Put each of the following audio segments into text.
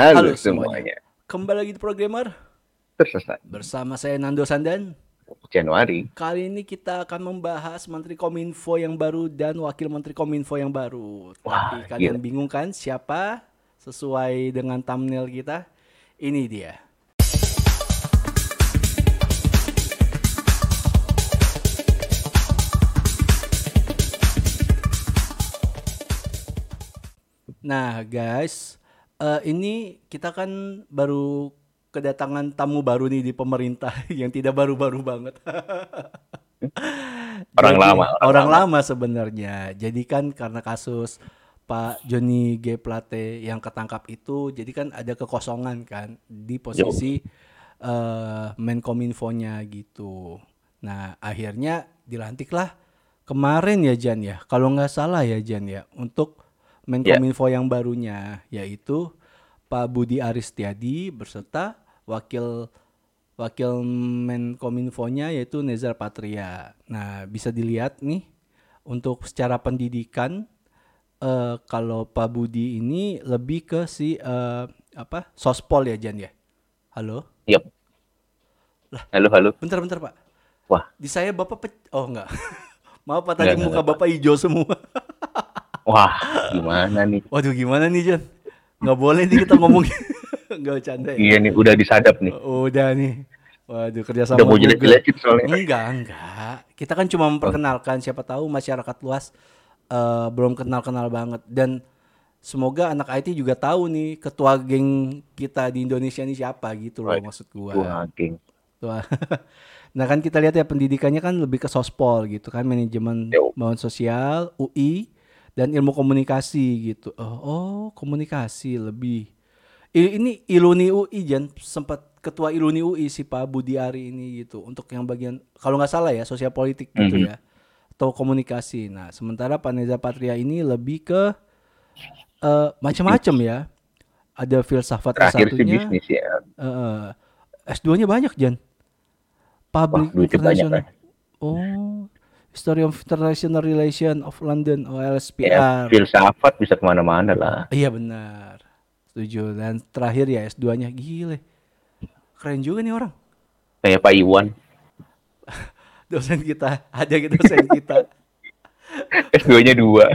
Halo, Halo semuanya. semuanya. Kembali lagi di Programmer Tersesat. bersama saya Nando Sandan. Januari. Kali ini kita akan membahas Menteri Kominfo yang baru dan Wakil Menteri Kominfo yang baru. Wah, Tapi kalian gila. bingung kan siapa? Sesuai dengan thumbnail kita. Ini dia. Nah, guys, eh, ini kita kan baru kedatangan tamu baru nih di pemerintah yang tidak baru-baru banget. Orang Jadi, lama, Orang, orang lama sebenarnya. Jadi kan karena kasus Pak Joni G Plate yang ketangkap itu, jadi kan ada kekosongan kan di posisi eh Menkominfo-nya gitu. Nah, akhirnya dilantiklah kemarin ya Jan ya. Kalau nggak salah ya Jan ya, untuk Menkominfo yang barunya yaitu Pak Budi Aristiadi berserta wakil wakil Menkominfo-nya yaitu Nezar Patria. Nah, bisa dilihat nih untuk secara pendidikan eh kalau Pak Budi ini lebih ke si eh, apa? Sospol ya Jan ya. Halo? Yap. Halo, halo. Bentar-bentar, Pak. Wah, Di saya Bapak pe- Oh, enggak. Maaf Pak, tadi Enggak, muka enggak, Bapak hijau semua. wah, gimana nih? Waduh, gimana nih, Jan? Nggak boleh nih kita ngomong. Nggak bercanda ya. Iya nih, udah disadap nih. Udah nih. Waduh, kerjasama Udah mau jelek-jelekin soalnya. Enggak, enggak. Kita kan cuma memperkenalkan siapa tahu masyarakat luas eh, belum kenal-kenal banget dan semoga anak IT juga tahu nih ketua geng kita di Indonesia ini siapa gitu loh maksud gua. Wah, geng. Wah. Nah kan kita lihat ya pendidikannya kan lebih ke sospol gitu kan manajemen Yo. bangun sosial UI dan ilmu komunikasi gitu. Oh, oh komunikasi lebih. Ini Iluni UI Jan sempat ketua Iluni UI si Pak Budi Ari ini gitu untuk yang bagian kalau nggak salah ya sosial politik gitu Mhm. ya atau komunikasi. Nah sementara Pak Neza Patria ini lebih ke eh, macam-macam ya. Ada filsafat Terakhir satunya. bisnis ya. Eh, S2-nya banyak, Jan. Public Wah, duitnya banyak, International. Oh, History of International Relation of London, oh, Ya, filsafat bisa ke mana-mana lah. Iya benar. Setuju. Dan terakhir ya S2-nya gile. Keren juga nih orang. Kayak Pak Iwan. Dosen kita, ada gitu dosen kita. S2-nya dua.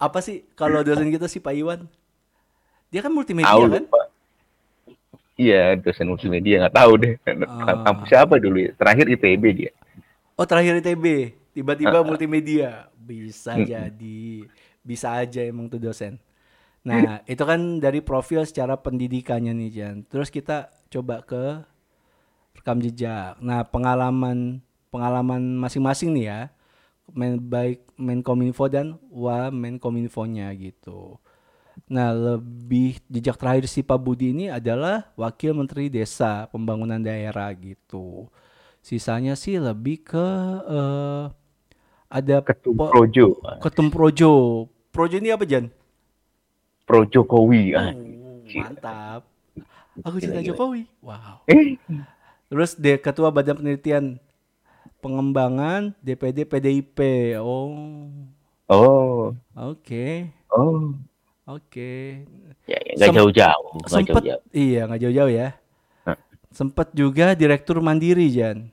Apa sih kalau dosen kita si Pak Iwan? Dia kan multimedia Tahu kan? lupa. Iya, dosen multimedia nggak tahu deh. Ah. Kampus siapa dulu ya? Terakhir ITB dia. Oh terakhir ITB, tiba-tiba multimedia. Bisa Mm-mm. jadi, bisa aja emang tuh dosen. Nah itu kan dari profil secara pendidikannya nih Jan. Terus kita coba ke rekam jejak. Nah pengalaman pengalaman masing-masing nih ya, men baik Menkominfo dan wa Menkominfonya gitu. Nah lebih jejak terakhir si Pak Budi ini adalah Wakil Menteri Desa Pembangunan Daerah gitu. Sisanya sih lebih ke eh, ada Ketum po- Projo. Ketum Projo. Projo ini apa Jan? Pro Jokowi. Ah, Oh, mantap. Aku cinta gila. Jokowi. Wow. Eh, Terus de Ketua Badan Penelitian Pengembangan DPD PDIP. Oh, oh, oke. oh. Oke. Ya, ya Sem- jauh-jauh. Sempet jauh-jauh. iya nggak jauh-jauh ya. Hah. Sempet juga Direktur Mandiri Jan.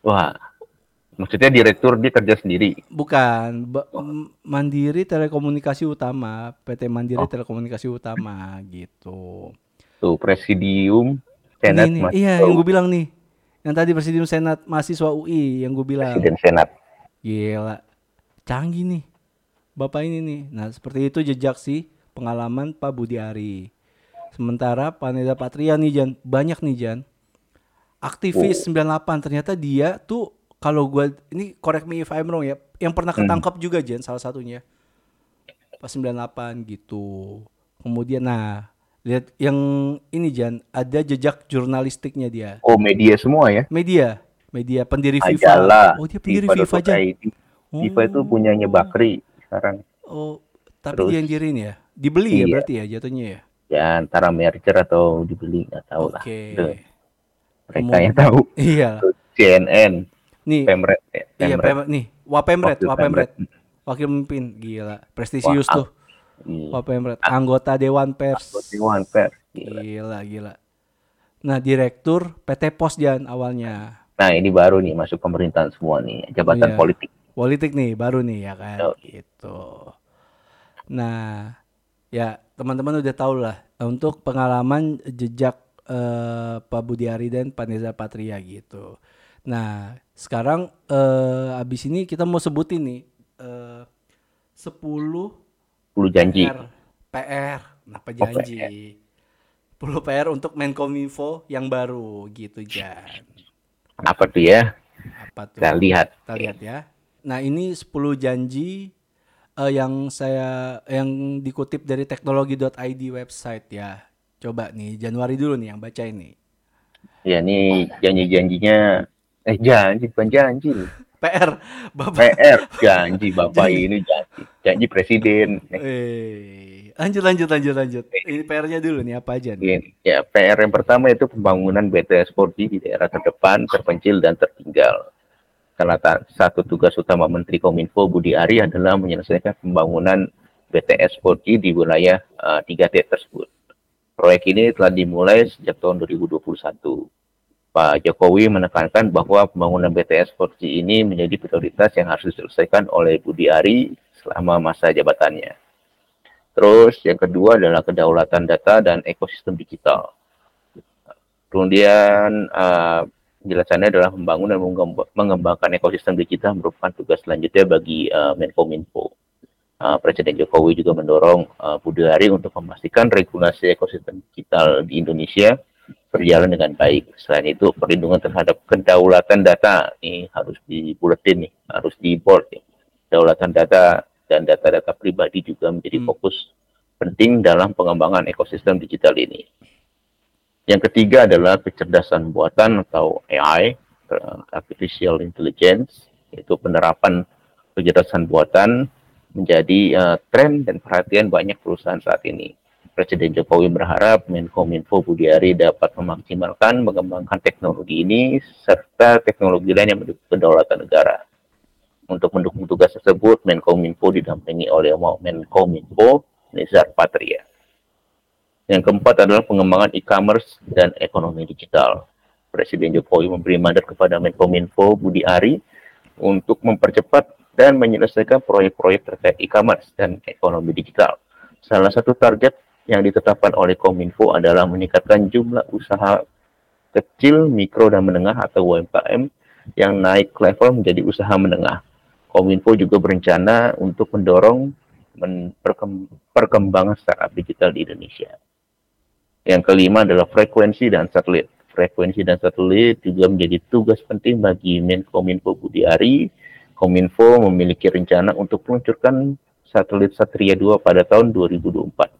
Wah, maksudnya direktur dia kerja sendiri. Bukan Ba- M- Mandiri Telekomunikasi Utama, PT Mandiri Oh. Telekomunikasi Utama gitu. Tuh, presidium senat ini, mahasiswa iya yang gue bilang nih. Yang tadi Presidium Senat mahasiswa UI yang gue bilang. presiden senat. Gila. Canggih nih. Bapak ini nih. Nah, seperti itu jejak sih pengalaman Pak Budi Ari. Sementara Pak Neda Patria nih Jan, banyak nih Jan. Aktivis 98 ternyata dia tuh kalau gua ini correct me if I'm wrong ya, yang pernah ketangkap juga Jan salah satunya. Pas 98 gitu. Kemudian nah, lihat yang ini Jan, ada jejak jurnalistiknya dia. Oh, media semua ya. Media, media pendiri FIFA. Majalah. Oh, dia pendiri FIFA Jan. FIFA.id. FIFA itu punyanya Bakri sekarang. Oh, tapi Terus- dia yang diriin ya? Dibeli ya Iya. berarti ya jatuhnya ya? Ya antara merger atau dibeli nggak tahu lah. Oke. Mereka Kemungkin- yang tahu. Iya. CNN, Nih, Pemret, eh, iya Pemret. Pem- nih, Wapemret, Wakil Wapemret. Pemret. Wakil pemimpin, gila. Prestisius Wah, tuh. Iya. Wapemret, anggota Dewan Pers. Dewan Pers. Gila, gila. Nah, direktur PT Pos Jan awalnya. Nah ini baru nih masuk pemerintahan semua nih jabatan Iya. politik. Politik nih, baru nih ya kan. Yo. Gitu. Nah, ya teman-teman udah tahu lah untuk pengalaman jejak eh, Pak Budiari dan Pak Neza Patria gitu. Nah, sekarang eh, abis ini kita mau sebutin nih eh, 10 Perlu janji. PR. PR. Kenapa janji? 10 PR untuk Menkominfo yang baru gitu, Jan. Apa tuh ya? Apa tuh? Kita lihat. Kita lihat ya. Nah, ini 10 janji eh, yang saya yang dikutip dari teknologi.id website ya. Coba nih Januari dulu nih yang baca ini. Ya ini janji-janjinya eh janji bukan janji. PR Bapak PR janji Bapak Janji. ini janji. Janji presiden. eh lanjut lanjut lanjut lanjut. Ini PR-nya dulu nih apa aja nih? Ya PR yang pertama itu pembangunan BTS 4G di daerah terdepan, terpencil dan tertinggal. Karena satu tugas utama Menteri Kominfo Budi Ari adalah menyelesaikan pembangunan BTS 4G di wilayah eh, 3T tersebut. Proyek ini telah dimulai sejak tahun 2021. Pak Jokowi menekankan bahwa pembangunan BTS 4G ini menjadi prioritas yang harus diselesaikan oleh Budi Ari selama masa jabatannya. Terus yang kedua adalah kedaulatan data dan ekosistem digital. Kemudian uh, penjelasannya adalah membangun dan mengemb- mengembangkan ekosistem digital merupakan tugas selanjutnya bagi uh, Menkominfo. Uh, Presiden Jokowi juga mendorong uh, Budi Ari untuk memastikan regulasi ekosistem digital di Indonesia berjalan dengan baik. Selain itu, perlindungan terhadap kedaulatan data ini harus dibuletin nih, harus di. Ya. Kedaulatan data dan data-data pribadi juga menjadi Hmm. fokus penting dalam pengembangan ekosistem digital ini. Yang ketiga adalah kecerdasan buatan atau AI, eh, artificial intelligence, yaitu penerapan kecerdasan buatan menjadi eh, tren dan perhatian banyak perusahaan saat ini. Presiden Jokowi berharap Menkominfo Budi Ari dapat memaksimalkan mengembangkan teknologi ini serta teknologi lain yang mendukung kedaulatan negara. Untuk mendukung tugas tersebut, Menkominfo didampingi oleh Menkominfo Nizar Patria. Yang keempat adalah pengembangan e-commerce dan ekonomi digital. Presiden Jokowi memberi mandat kepada Menkominfo Budi Ari untuk mempercepat dan menyelesaikan proyek-proyek terkait e-commerce dan ekonomi digital. Salah satu target yang ditetapkan oleh Kominfo adalah meningkatkan jumlah usaha kecil, mikro, dan menengah atau UMKM yang naik level menjadi usaha menengah. Kominfo juga berencana untuk mendorong men- perkem- perkembangan startup digital di Indonesia. Yang kelima adalah frekuensi dan satelit. Frekuensi dan satelit juga menjadi tugas penting bagi Menkominfo Budi Ari. Kominfo memiliki rencana untuk meluncurkan satelit Satria 2 pada tahun 2024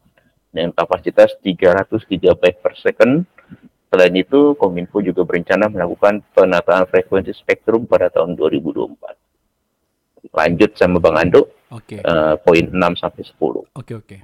dengan kapasitas 300 GB per second. Selain itu, Kominfo juga berencana melakukan penataan frekuensi spektrum pada tahun 2024. Lanjut sama Bang Ando, Oke. eh, poin 6 sampai 10. Oke oke.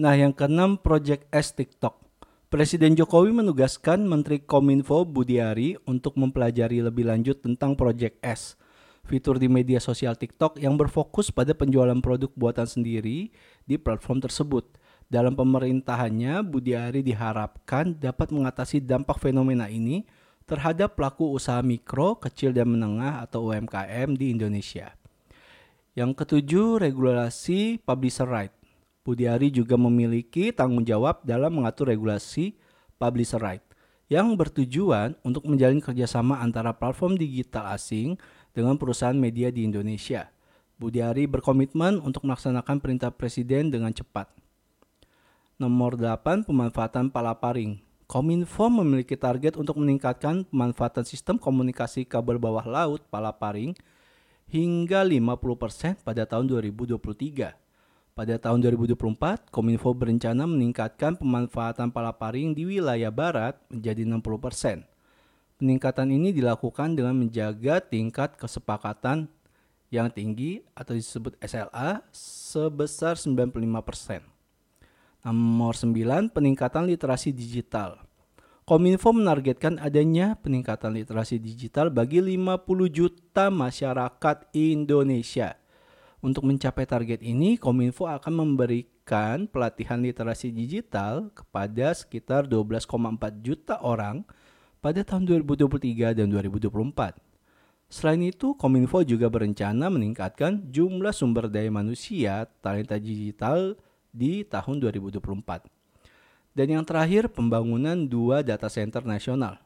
Nah yang keenam Project S TikTok. Presiden Jokowi menugaskan Menteri Kominfo Budiari untuk mempelajari lebih lanjut tentang Project S, fitur di media sosial TikTok yang berfokus pada penjualan produk buatan sendiri di platform tersebut. Dalam pemerintahannya, Budiari diharapkan dapat mengatasi dampak fenomena ini terhadap pelaku usaha mikro, kecil dan menengah atau UMKM di Indonesia. Yang ketujuh, regulasi publisher right. Budiari juga memiliki tanggung jawab dalam mengatur regulasi publisher right yang bertujuan untuk menjalin kerjasama antara platform digital asing dengan perusahaan media di Indonesia. Budiari berkomitmen untuk melaksanakan perintah presiden dengan cepat. Nomor 8, pemanfaatan palaparing. Kominfo memiliki target untuk meningkatkan pemanfaatan sistem komunikasi kabel bawah laut palaparing hingga 50% pada tahun 2023. Pada tahun 2024, Kominfo berencana meningkatkan pemanfaatan palaparing di wilayah barat menjadi 60%. Peningkatan ini dilakukan dengan menjaga tingkat kesepakatan yang tinggi atau disebut SLA sebesar 95%. Nomor 9, peningkatan literasi digital. Kominfo menargetkan adanya peningkatan literasi digital bagi 50 juta masyarakat Indonesia. Untuk mencapai target ini, Kominfo akan memberikan pelatihan literasi digital kepada sekitar 12,4 juta orang pada tahun 2023 dan 2024. Selain itu, Kominfo juga berencana meningkatkan jumlah sumber daya manusia talenta digital di tahun 2024. Dan yang terakhir, pembangunan dua data center nasional.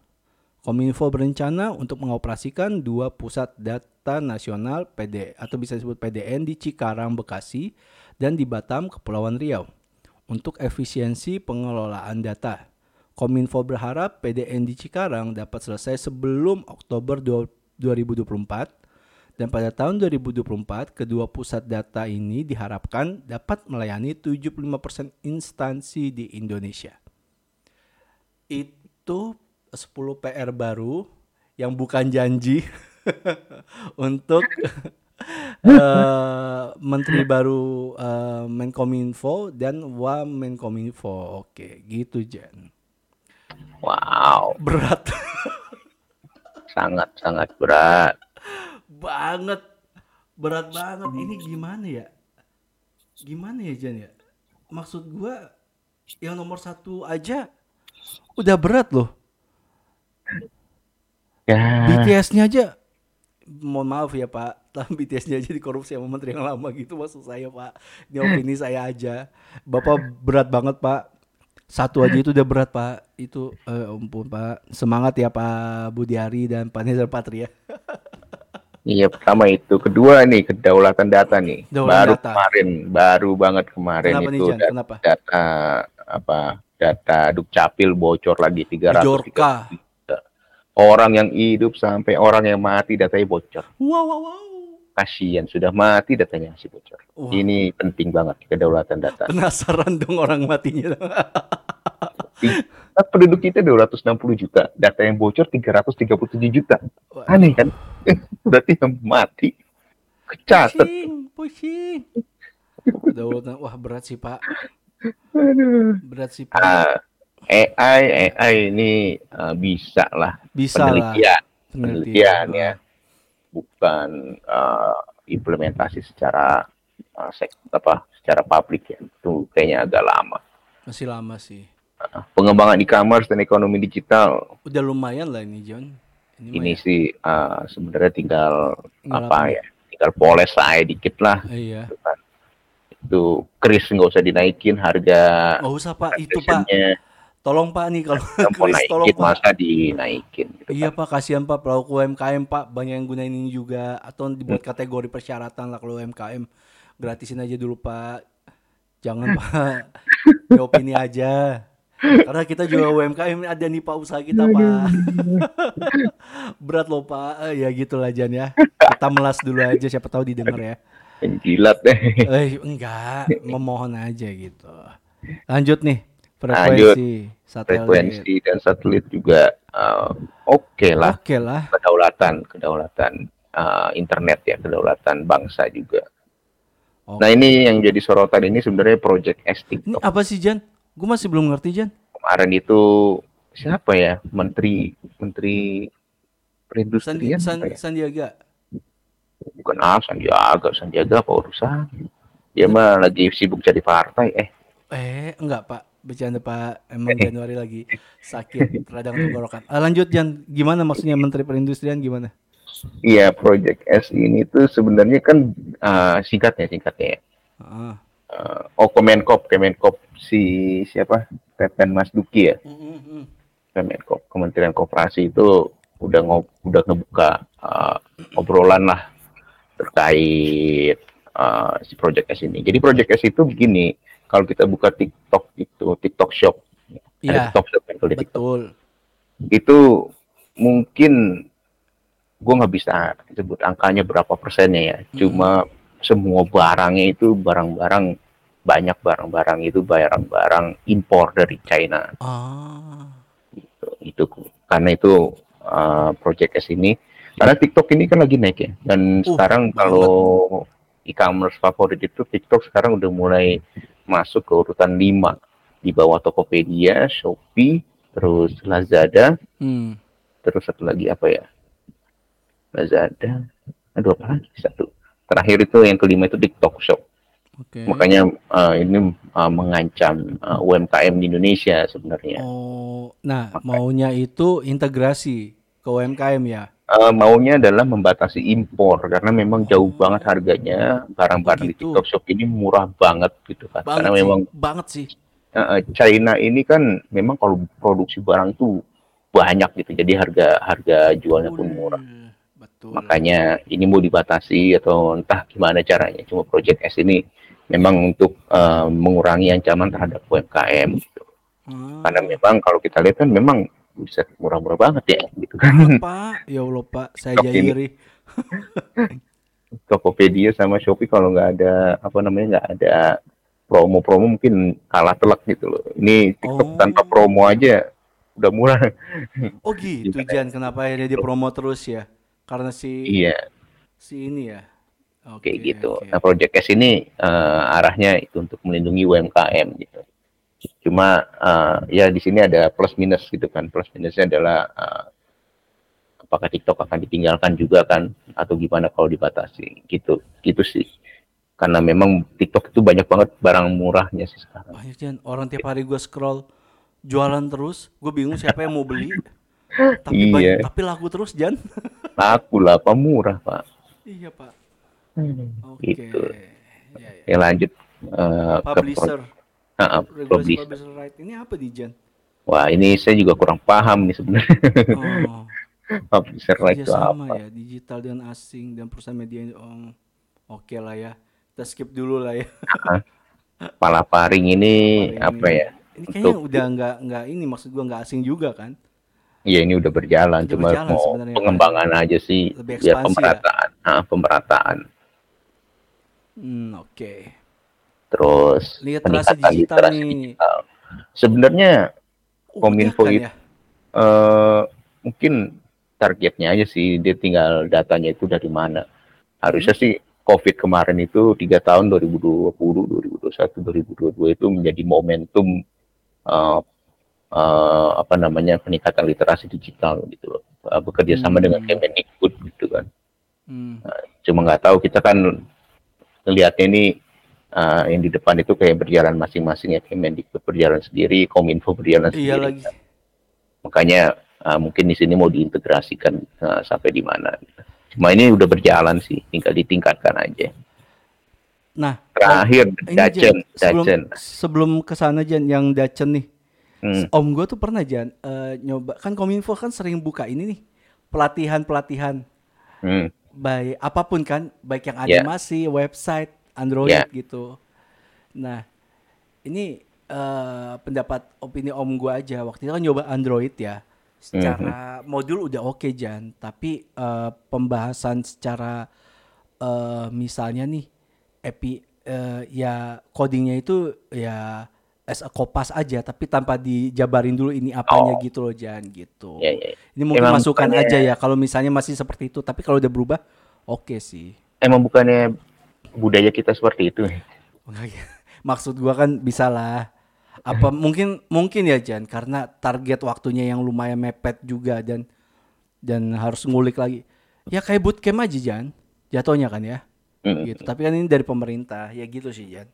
Kominfo berencana untuk mengoperasikan dua pusat data nasional PD atau bisa disebut PDN di Cikarang, Bekasi dan di Batam, Kepulauan Riau untuk efisiensi pengelolaan data. Kominfo berharap PDN di Cikarang dapat selesai sebelum Oktober 2024 dan pada tahun 2024 kedua pusat data ini diharapkan dapat melayani 75% instansi di Indonesia. Itu 10 PR baru yang bukan janji untuk uh, menteri baru uh, Menkominfo dan Wamenkominfo. Oke, gitu Jen. Wow. Berat. sangat sangat berat. Banget. Berat banget. Ini gimana ya? Gimana ya Jan ya? Maksud gua yang nomor satu aja udah berat loh. Ya. BTS-nya aja mohon maaf ya Pak, tapi BTS-nya aja dikorupsi sama menteri yang lama gitu maksud saya Pak. Ini opini saya aja. Bapak berat banget Pak. Satu aja itu udah berat Pak. Itu eh, ampun Pak. Semangat ya Pak Budiari dan Pak Nezar Patria. Iya pertama itu, kedua nih kedaulatan data nih. Kedaulatan baru data. kemarin, baru banget kemarin Kenapa nih, itu Jan? data, Kenapa? data apa? Data Dukcapil bocor lagi 300 Jorka. Orang yang hidup sampai orang yang mati datanya bocor. Wow wow wow. Kasihan sudah mati datanya masih bocor. Wah. Ini penting banget kedaulatan data. Penasaran dong orang matinya. Nah, penduduk kita 260 juta, data yang bocor 337 juta. Aneh kan? Berarti yang mati kecatat. pusing, pusing. Wah berat sih Pak. Berat sih Pak. Ah, AI, AI ini ah, bisa lah Bisa lah. penelitian, penelitian Penelitian. ya, bukan ah, implementasi secara ah, sek, apa, secara publik ya. Itu kayaknya agak lama. Masih lama sih. Pengembangan e-commerce dan ekonomi digital Udah lumayan lah ini John. Ini, ini ya. sih ah, sebenarnya tinggal apa ya? Tinggal poles saya dikit lah. Iya. gitu kan. Itu kris nggak usah dinaikin harga Nggak usah Pak, itu Pak. Tolong Pak nih kalau mau Chris tolong naikin Pak. masa dinaikin gitu Iya kan. Pak, kasihan Pak pelaku UMKM Pak, banyak yang gunain ini juga atau dibuat kategori persyaratan lah kalau UMKM. Gratisin aja dulu Pak. Jangan Pak. Ya opini aja. Karena kita juga UMKM ada nih Pak usaha kita Pak. Berat loh Pak. Eh, ya gitulah Jan ya. Kita melas dulu aja siapa tahu didengar ya. Penjilat deh. Eh enggak, memohon aja gitu. Lanjut nih. Frekuensi satelit. Frekuensi dan satelit juga uh, oke lah. Oke lah. Kedaulatan, kedaulatan uh, internet ya, kedaulatan bangsa juga. Oke. Nah ini yang jadi sorotan ini sebenarnya Project S Ini TikTok. apa sih Jan? Gue masih belum ngerti Jan. Kemarin itu siapa ya? Menteri Menteri Perindustrian San- apa ya? Sandiaga. bukan ah Sandiaga Sandiaga apa urusan dia mah lagi sibuk jadi partai eh Eh, enggak Pak. Bercanda Pak. Emang Januari lagi sakit radang tenggorokan. Ah, lanjut Jan. Gimana maksudnya Menteri Perindustrian gimana? iya Project S ini tuh sebenarnya kan ah, singkatnya singkatnya ya Ah. Ah, oh Kemenkop Kemenkop si siapa? Teten Mas Duki ya? Kemenkop Kementerian Koperasi itu udah ngob udah ngebuka ah, obrolan lah terkait ah, si Project S ini. Jadi Project S itu begini kalau kita buka TikTok itu TikTok Shop. Ada Iya, TikTok Shop di TikTok. betul. itu mungkin gue nggak bisa sebut angkanya berapa persennya ya. Cuma semua barangnya itu barang-barang banyak barang-barang itu barang-barang impor dari China. Ah. itu, itu karena itu uh, Project S ini karena TikTok ini kan lagi naik ya. Dan Uh, sekarang kalau e-commerce favorit itu TikTok sekarang udah mulai masuk ke urutan 5 di bawah Tokopedia, Shopee, terus Lazada, Hmm. terus satu lagi apa ya? Lazada. Aduh apa lagi? Satu. Terakhir itu yang kelima itu TikTok Shop. Oke. Makanya uh, ini uh, mengancam uh, UMKM di Indonesia sebenarnya. Oh, nah maunya itu integrasi ke UMKM ya. Uh, maunya adalah membatasi impor karena memang jauh banget harganya barang-barang di. TikTok Shop ini murah banget gitu kan. Banget karena sih, memang banget sih. uh, China ini kan memang kalau produksi barang tuh banyak gitu. Jadi harga harga jualnya pun murah. Betul. Makanya ini mau dibatasi atau entah gimana caranya. Cuma Project S ini memang untuk uh, mengurangi ancaman terhadap UMKM gitu. Ah, Karena memang kalau kita lihat kan memang bisa murah-murah banget ya gitu kan. Pak, ya Allah Pak, saya Stok jadi ini. iri. Tokopedia sama Shopee kalau nggak ada apa namanya nggak ada promo-promo mungkin kalah telak gitu loh. Ini TikTok Oh. tanpa promo aja udah murah. Oh gitu? Jan, kenapa akhirnya dipromo terus ya? Karena si iya, si ini ya. Kayak Oke, gitu. oke. Nah, Project S ini eh, arahnya itu untuk melindungi UMKM gitu. Cuma eh, ya di sini ada plus minus gitu kan. Plus minusnya adalah eh, apakah TikTok akan ditinggalkan juga kan atau gimana kalau dibatasi gitu. Gitu sih. Karena memang TikTok itu banyak banget barang murahnya sih sekarang. Banyak Jan, orang tiap hari gue scroll jualan terus, gue bingung siapa yang mau beli. Iya. Tapi banyak, tapi laku terus Jan. Laku lah, apa murah pak. iya Pak. Oke. Gitu. Ya, ya. Ya lanjut ke Publisher, pro- ah, regulasi publisher. publisher right ini apa di Jan? Wah ini saya juga kurang paham nih sebenarnya Oh, publisher right itu apa. ya, digital dan asing dan perusahaan media. Oh, oke lah ya. Kita skip dulu lah ya. Palaparing ini Paling apa ini. ya? Ini kayaknya Untuk- udah nggak nggak ini maksud gua nggak asing juga kan? Iya ini udah berjalan, Udah cuma berjalan mau Pak. pengembangan aja sih, Lebih ya pemerataan, Ah, pemerataan. Hmm, oke. Terus Literasi peningkatan digital literasi nih. digital. Sebenarnya Oh, Kominfo kan itu- ya? eh, mungkin targetnya aja sih, dia tinggal datanya itu dari mana. Harusnya Hmm. sih COVID kemarin itu tiga tahun 2020, 2021, 2022 itu menjadi momentum eh, eh, apa namanya peningkatan literasi digital gitu loh. Bekerja sama Hmm. dengan Kemendikbud gitu kan. Hmm. Cuma nggak tahu kita kan ngelihatnya ini eh, yang di depan itu kayak berjalan masing-masing ya Kemendikbud berjalan sendiri, Kominfo berjalan Iya sendiri. lagi. Makanya eh, mungkin di sini mau diintegrasikan eh, sampai di mana. gitu. Cuma ini udah berjalan sih, tinggal ditingkatkan aja. Nah, Terakhir Dacen, sebelum Dacen. sebelum ke sana Jan yang Dacen nih. Hmm, Om gue tuh pernah Jan eh, nyoba kan Kominfo kan sering buka ini nih pelatihan-pelatihan hmm, baik apa pun kan baik yang Ya. animasi, website, Android Ya. gitu. Nah, ini eh, pendapat opini Om gue aja waktu itu kan nyoba Android ya. Secara modul udah oke Jan, tapi eh, pembahasan secara eh, misalnya nih epi eh, ya codingnya itu ya as a kopas aja tapi tanpa dijabarin dulu ini apanya Oh. gitu loh Jan gitu. Ya, ya. Ini mungkin Emang masukan bukannya- aja ya kalau misalnya masih seperti itu, tapi kalau udah berubah oke sih. Emang bukannya budaya kita seperti itu? Ya. Maksud gua kan bisa lah. Apa mungkin mungkin ya Jan karena target waktunya yang lumayan mepet juga dan dan harus ngulik lagi. Ya kayak bootcamp aja Jan. Jatuhnya kan ya. Hmm. Gitu. Tapi kan ini dari pemerintah. Ya gitu sih Jan.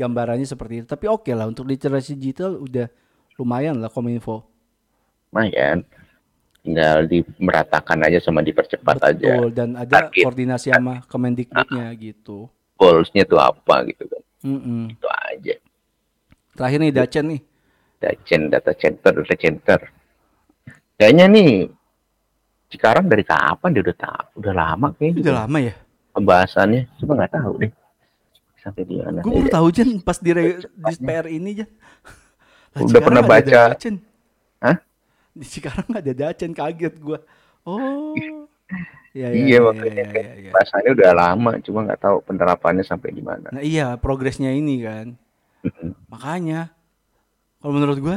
Gambarannya seperti itu. Tapi oke lah untuk literasi digital udah lumayan lah Kominfo. Lumayan. Tinggal dimeratakan aja sama dipercepat aja. Betul dan ada Target. koordinasi sama Kemendikbudnya gitu. Goalsnya tuh apa gitu kan. Mm-mm. Itu aja. Terakhir nih Dacen nih. Dacen data center, data center. Kayaknya nih sekarang dari kapan dia udah tahu? Udah lama kayaknya. Udah lama ya? Pembahasannya, cuma nggak tahu deh. Sampai di mana. Gue tahu Jan pas di, di PR ini Jan. Lah, Udah pernah baca. Dacen. Hah? Di Cikarang nggak ada Dacen kaget gue. Oh. Ya, ya, Iya ya, makanya ya, ya, ya. pembahasannya udah lama, cuma nggak tahu penerapannya sampai di mana. Nah iya progresnya ini kan. Makanya kalau menurut gue,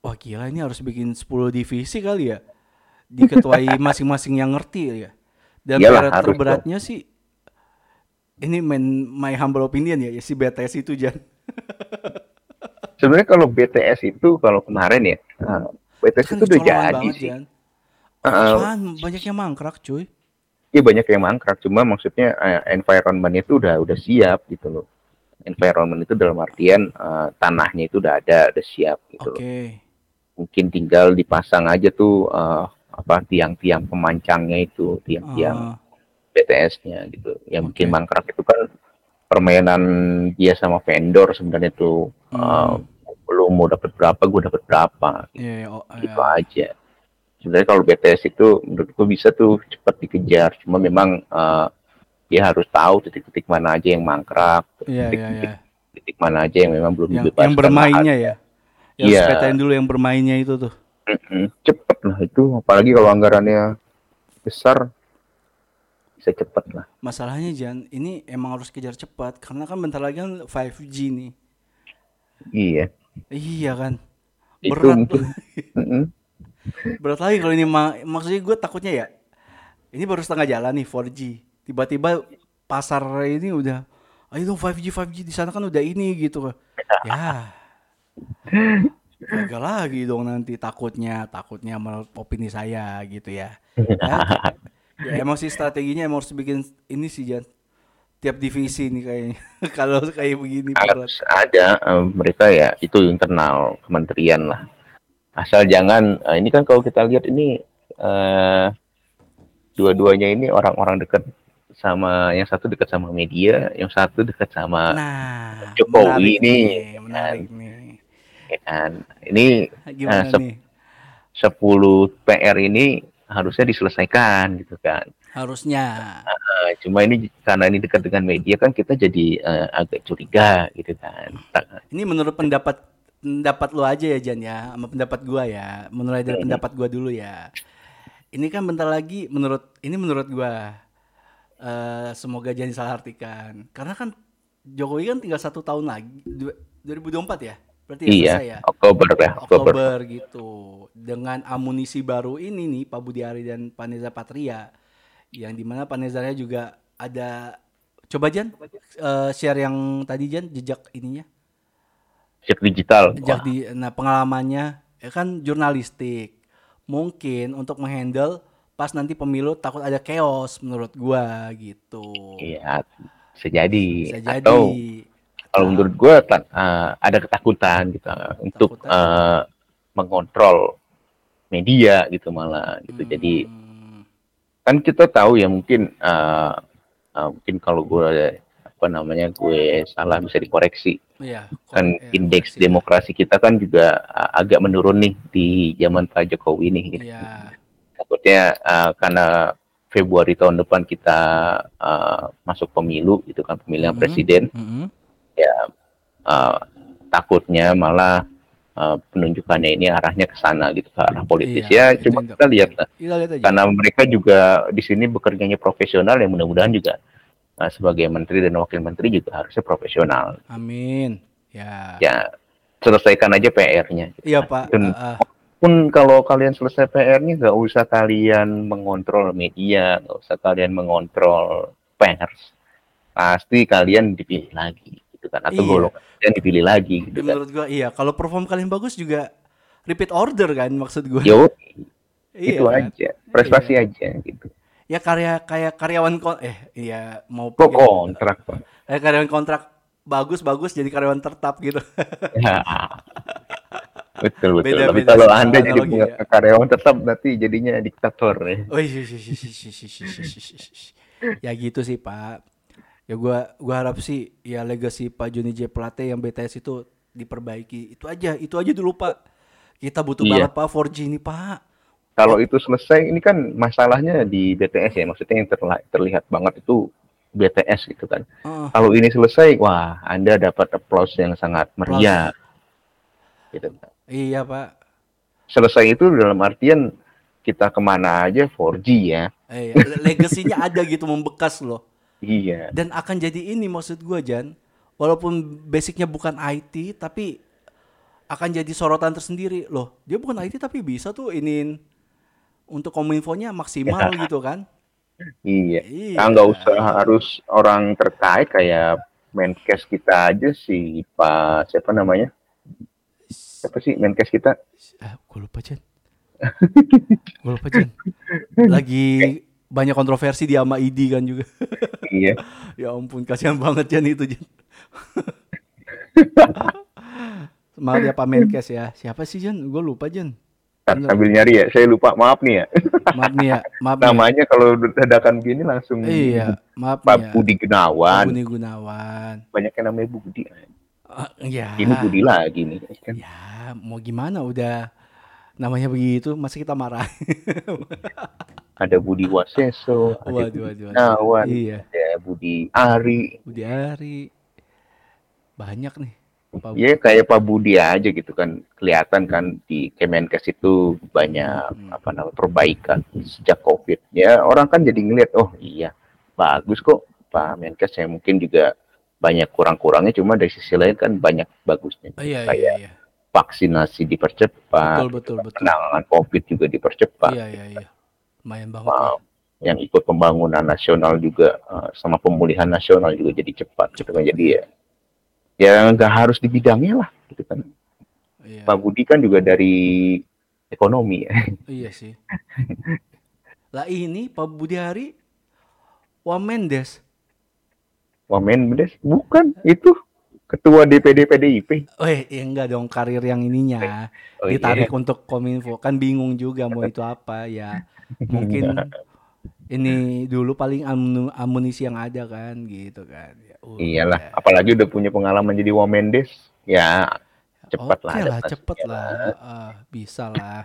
wah gila ini harus bikin 10 divisi kali ya. Diketuai masing-masing yang ngerti ya. Dan Iyalah, PR harus terberatnya sih ini main my humble opinion ya, ya si BTS itu Jan. Sebenarnya kalau BTS itu kalau kemarin ya, nah, BTS Kan itu udah jadi banget, sih. Jan. Heeh. Apaan? banyak yang mangkrak cuy. ya banyak yang mangkrak cuma maksudnya uh, environment itu udah udah siap gitu loh environment itu dalam artian uh, tanahnya itu udah ada udah siap gitu Oke. loh mungkin tinggal dipasang aja tuh uh, apa tiang-tiang pemancangnya itu tiang-tiang Ah, BTS-nya gitu yang bikin Oke. mangkrak itu kan permainan dia sama vendor sebenarnya tuh uh, Hmm. lu mau dapat berapa gue dapat berapa Iya, iya, oh, gitu iya. aja sebenarnya kalau BTS itu menurut gue bisa tuh cepat dikejar cuma memang uh, dia harus tahu titik-titik mana aja yang mangkrak Iya, iya, titik-titik titik mana aja yang memang belum Yang, dibebaskan yang bermainnya ya. Yang Iya. sepetain dulu yang bermainnya itu tuh. Mm-mm. cepet lah itu apalagi kalau anggarannya besar bisa cepet lah Masalahnya Jan, ini emang harus kejar cepat karena kan bentar lagi kan 5G nih. iya Iya kan. itu Berat mungkin Mm-mm. berat lagi kalau ini ma- maksudnya gue takutnya ya. Ini baru setengah jalan nih 4G. Tiba-tiba pasar ini udah ayo dong 5G 5G di sana kan udah ini gitu. Ya. Gagal lagi dong nanti takutnya, takutnya opini saya gitu ya. Ya, ya emang sih strateginya emang harus bikin ini sih Jan. Tiap divisi nih kayaknya. Kalau kayak begini berat. harus ada eh, mereka ya itu internal kementerian lah asal jangan eh, ini kan kalau kita lihat ini eh, dua-duanya ini orang-orang dekat sama yang satu dekat sama media yang satu dekat sama Nah, Jokowi menarik nih, nih, menarik nih. ya kan ini Gimana sep- nih? 10 PR ini harusnya diselesaikan gitu kan Harusnya. Eh, cuma ini karena ini dekat dengan media kan kita jadi eh, agak curiga gitu kan Tak- Ini menurut pendapat pendapat lu aja ya Jan ya, sama pendapat gua ya. Menurut dari pendapat gua dulu ya. Ini kan bentar lagi menurut ini menurut gua eh semoga jangan salah artikan. Karena kan Jokowi kan tinggal satu tahun lagi, du- 2024 ya. Berarti ya iya ya. Oktober ya Oktober. Oktober gitu. Dengan amunisi baru ini nih Pak Budi Ari dan Pak Neza Patria yang di mana Pak Nezarnya juga ada coba Jan eh, share yang tadi Jan jejak ininya. Cek digital. Jejak di nah pengalamannya. Ya kan jurnalistik. Mungkin untuk menghandle pas nanti pemilu takut ada chaos menurut gua gitu. Iya, bisa jadi. bisa jadi. Atau kalau menurut gue ada ketakutan gitu uh, untuk Ketakutan. uh, mengontrol media gitu malah gitu. Jadi Hmm, kan kita tahu ya mungkin uh, uh, mungkin kalau gue apa namanya gue salah bisa dikoreksi. iya Kan ya, indeks koreksi. demokrasi kita kan juga uh, agak menurun nih di zaman Pak Jokowi nih. Gitu. iya Takutnya uh, karena Februari tahun depan kita uh, masuk pemilu itu kan pemilihan Mhm. presiden Mhm. uh, takutnya malah uh, penunjukannya ini arahnya ke sana gitu ke arah politis. Iya, ya itu cuma kita lihat lah. Kita lihat aja. Karena mereka juga di sini bekerjanya profesional ya mudah-mudahan juga uh, sebagai menteri dan wakil menteri juga harusnya profesional. Amin. Ya. Ya selesaikan aja PR-nya gitu. iya Pak. Dan Ah, ah. pun kalau kalian selesai PR-nya nggak usah kalian mengontrol media nggak usah kalian mengontrol pers pasti kalian dipilih lagi gitu kan atau iya. golongan yang dipilih lagi gitu menurut kan. Menurut gua iya, kalau perform kalian bagus juga repeat order kan maksud gua. Yo. Itu kan? aja, prestasi iya. aja gitu. Ya karya kayak karyawan kon eh iya mau Kok kontrak, Pak. Karyawan kontrak bagus-bagus jadi karyawan tetap gitu. Betul betul. Beda, Tapi beda, kalau anda jadi punya ya. karyawan tetap nanti jadinya diktator ya. Oh, iya, iya, iya, iya, iya, iya, iya. ya gitu sih Pak ya gua gua harap sih ya legacy Pak Joni J. Plate yang BTS itu diperbaiki. Itu aja itu aja dulu pak. Kita butuh Iya. banget pak 4G ini pak. Kalau itu selesai ini kan masalahnya di BTS ya. Maksudnya yang terla- terlihat banget itu BTS gitu kan. Ah, kalau ini selesai wah anda dapat applause yang sangat meriah. Gitu. Iya pak. Selesai itu dalam artian kita ke mana aja 4G ya. Eh, legasinya ada gitu membekas loh iya. Dan akan jadi ini maksud gua Jan. Walaupun basicnya bukan IT tapi akan jadi sorotan tersendiri. Loh dia bukan IT tapi bisa tuh iniin untuk kominfonya maksimal gitu kan? Iya. Iya. Ah, nggak usah harus orang terkait kayak Menkes kita aja sih Pak siapa namanya? Siapa sih Menkes kita? Ah, gue lupa Jan. Gue lupa Jan. Lagi banyak kontroversi di sama ID kan juga. iya. ya ampun, kasihan banget Jan itu Jan. Semangat ya Pak Menkes ya. Siapa sih Jan? Gue lupa Jan. Sambil nyari ya, saya lupa maaf nih ya. Maaf nih ya, maaf ya. Namanya kalau dadakan gini langsung Iya, maaf Pak ya. Budi Gunawan. Budi Gunawan. Banyak yang namanya Budi. Ah, ya. Ini Budi lagi nih. Kan. Ya, mau gimana udah namanya begitu, masa kita marah? Ada Budi Waseso, ada Waduh, Budi waduh. Gunawan, Iya, ada Budi Ari. Budi Ari. Banyak nih. Pak Ya kayak Pak Budi aja gitu kan kelihatan kan di Kemenkes itu banyak Hmm. apa namanya perbaikan sejak COVID. Ya orang kan jadi ngeliat oh iya bagus kok Pak Menkes ya mungkin juga banyak kurang-kurangnya cuma dari sisi lain kan banyak bagusnya. Oh, iya, iya, kayak iya. Vaksinasi dipercepat, Betul, betul, betul. penanganan COVID juga dipercepat. Iya, iya, iya. Lumayan banget. Wow. ya. yang ikut pembangunan nasional juga eh, sama pemulihan nasional juga jadi cepat gitu kan jadi ya ya nggak harus di bidangnya lah gitu kan Iya. Pak Budi kan juga dari ekonomi ya Iya sih. lah ini Pak Budi Hari Wamendes. Wamen Mendes bukan itu ketua DPD PDIP Oh ya enggak dong karir yang ininya. Oh, iya. ditarik untuk kominfo. Kan bingung juga mau itu apa ya. Mungkin ini dulu paling amunisi yang ada kan gitu kan. Ya, udah. iyalah apalagi udah punya pengalaman jadi Wamendes ya cepat Oke lah lah adaptasinya cepet lah. Heeh, bisa lah.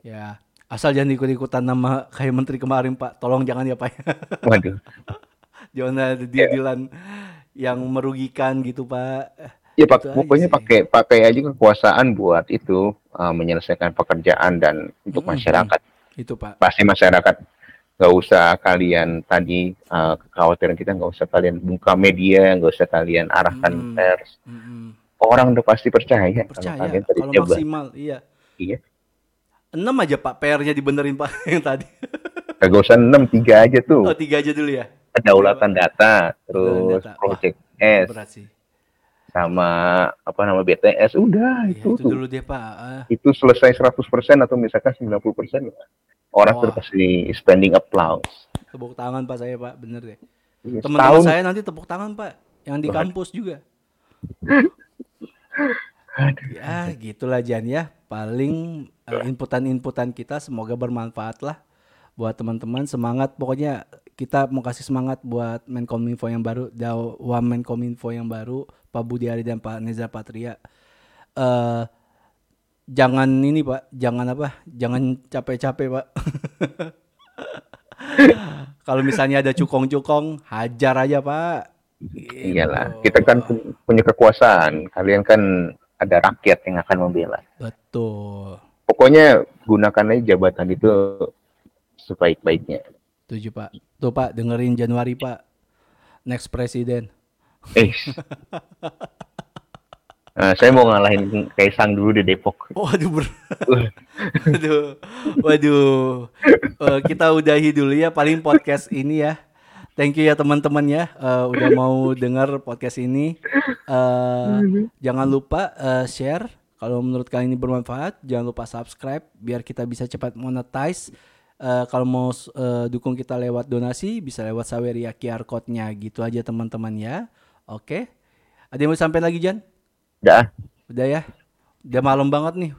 Ya asal jangan ikut-ikutan nama kayak menteri kemarin pak. Tolong jangan ya pak. Waduh. Jangan ada deal-dealan yang merugikan gitu pak. Ya pak pokoknya pakai pakai aja kekuasaan buat itu eh, menyelesaikan pekerjaan dan untuk Mm-mm. masyarakat. Itu pak. Pasti masyarakat nggak usah kalian tadi uh, kekhawatiran kita nggak usah kalian buka media nggak usah kalian arahkan Hmm. pers. Mm-mm. orang udah pasti percaya, kalau percaya kalian tadi kalau coba. maksimal iya. Iya. enam aja pak PR-nya dibenerin pak yang tadi. Nggak usah enam tiga aja tuh. Oh tiga aja dulu ya kedaulatan data terus data. Wah. project S. berat sih. Sama apa nama BTS udah Iya, itu itu dulu deh pak Ah, itu selesai 100% atau misalkan 90% orang Wah. tuh pasti standing applause. Tepuk tangan pak saya pak bener deh. Iya, teman-teman saya nanti tepuk tangan pak yang di Waduh. kampus juga. Ya gitulah Jan ya. Paling eh, inputan-inputan kita semoga bermanfaat lah buat teman-teman. Semangat pokoknya kita mau kasih semangat buat Menkominfo yang baru Dawa Menkominfo yang baru Pak Budi Ari dan Pak Neza Patria. Eh jangan ini Pak jangan apa jangan capek-capek Pak. Kalau misalnya ada cukong-cukong hajar aja Pak. Iyalah Gitu. kita kan pu- punya kekuasaan. Kalian kan ada rakyat yang akan membela. Betul. Pokoknya gunakan aja jabatan itu sebaik-baiknya. Tujuh Pak. Tuh Pak, dengerin Januari Pak. Next presiden. Eh, Nah, saya mau ngalahin Kaisang dulu di Depok. Waduh, ber... waduh, waduh. Eh, kita udahi dulu ya paling podcast ini ya. Thank you ya teman-teman ya, Eh, udah mau dengar podcast ini. Eh, jangan lupa eh, share kalau menurut kalian ini bermanfaat. Jangan lupa subscribe biar kita bisa cepat monetize. Eh, kalau mau eh, dukung kita lewat donasi bisa lewat Saweria QR code-nya gitu aja teman-teman ya. Oke. Ada yang mau sampai lagi Jan? Dah, Udah ya. Udah malam banget nih.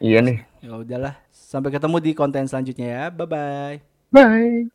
iya nih. Ya udahlah. Sampai ketemu di konten selanjutnya ya. Bye bye. Bye.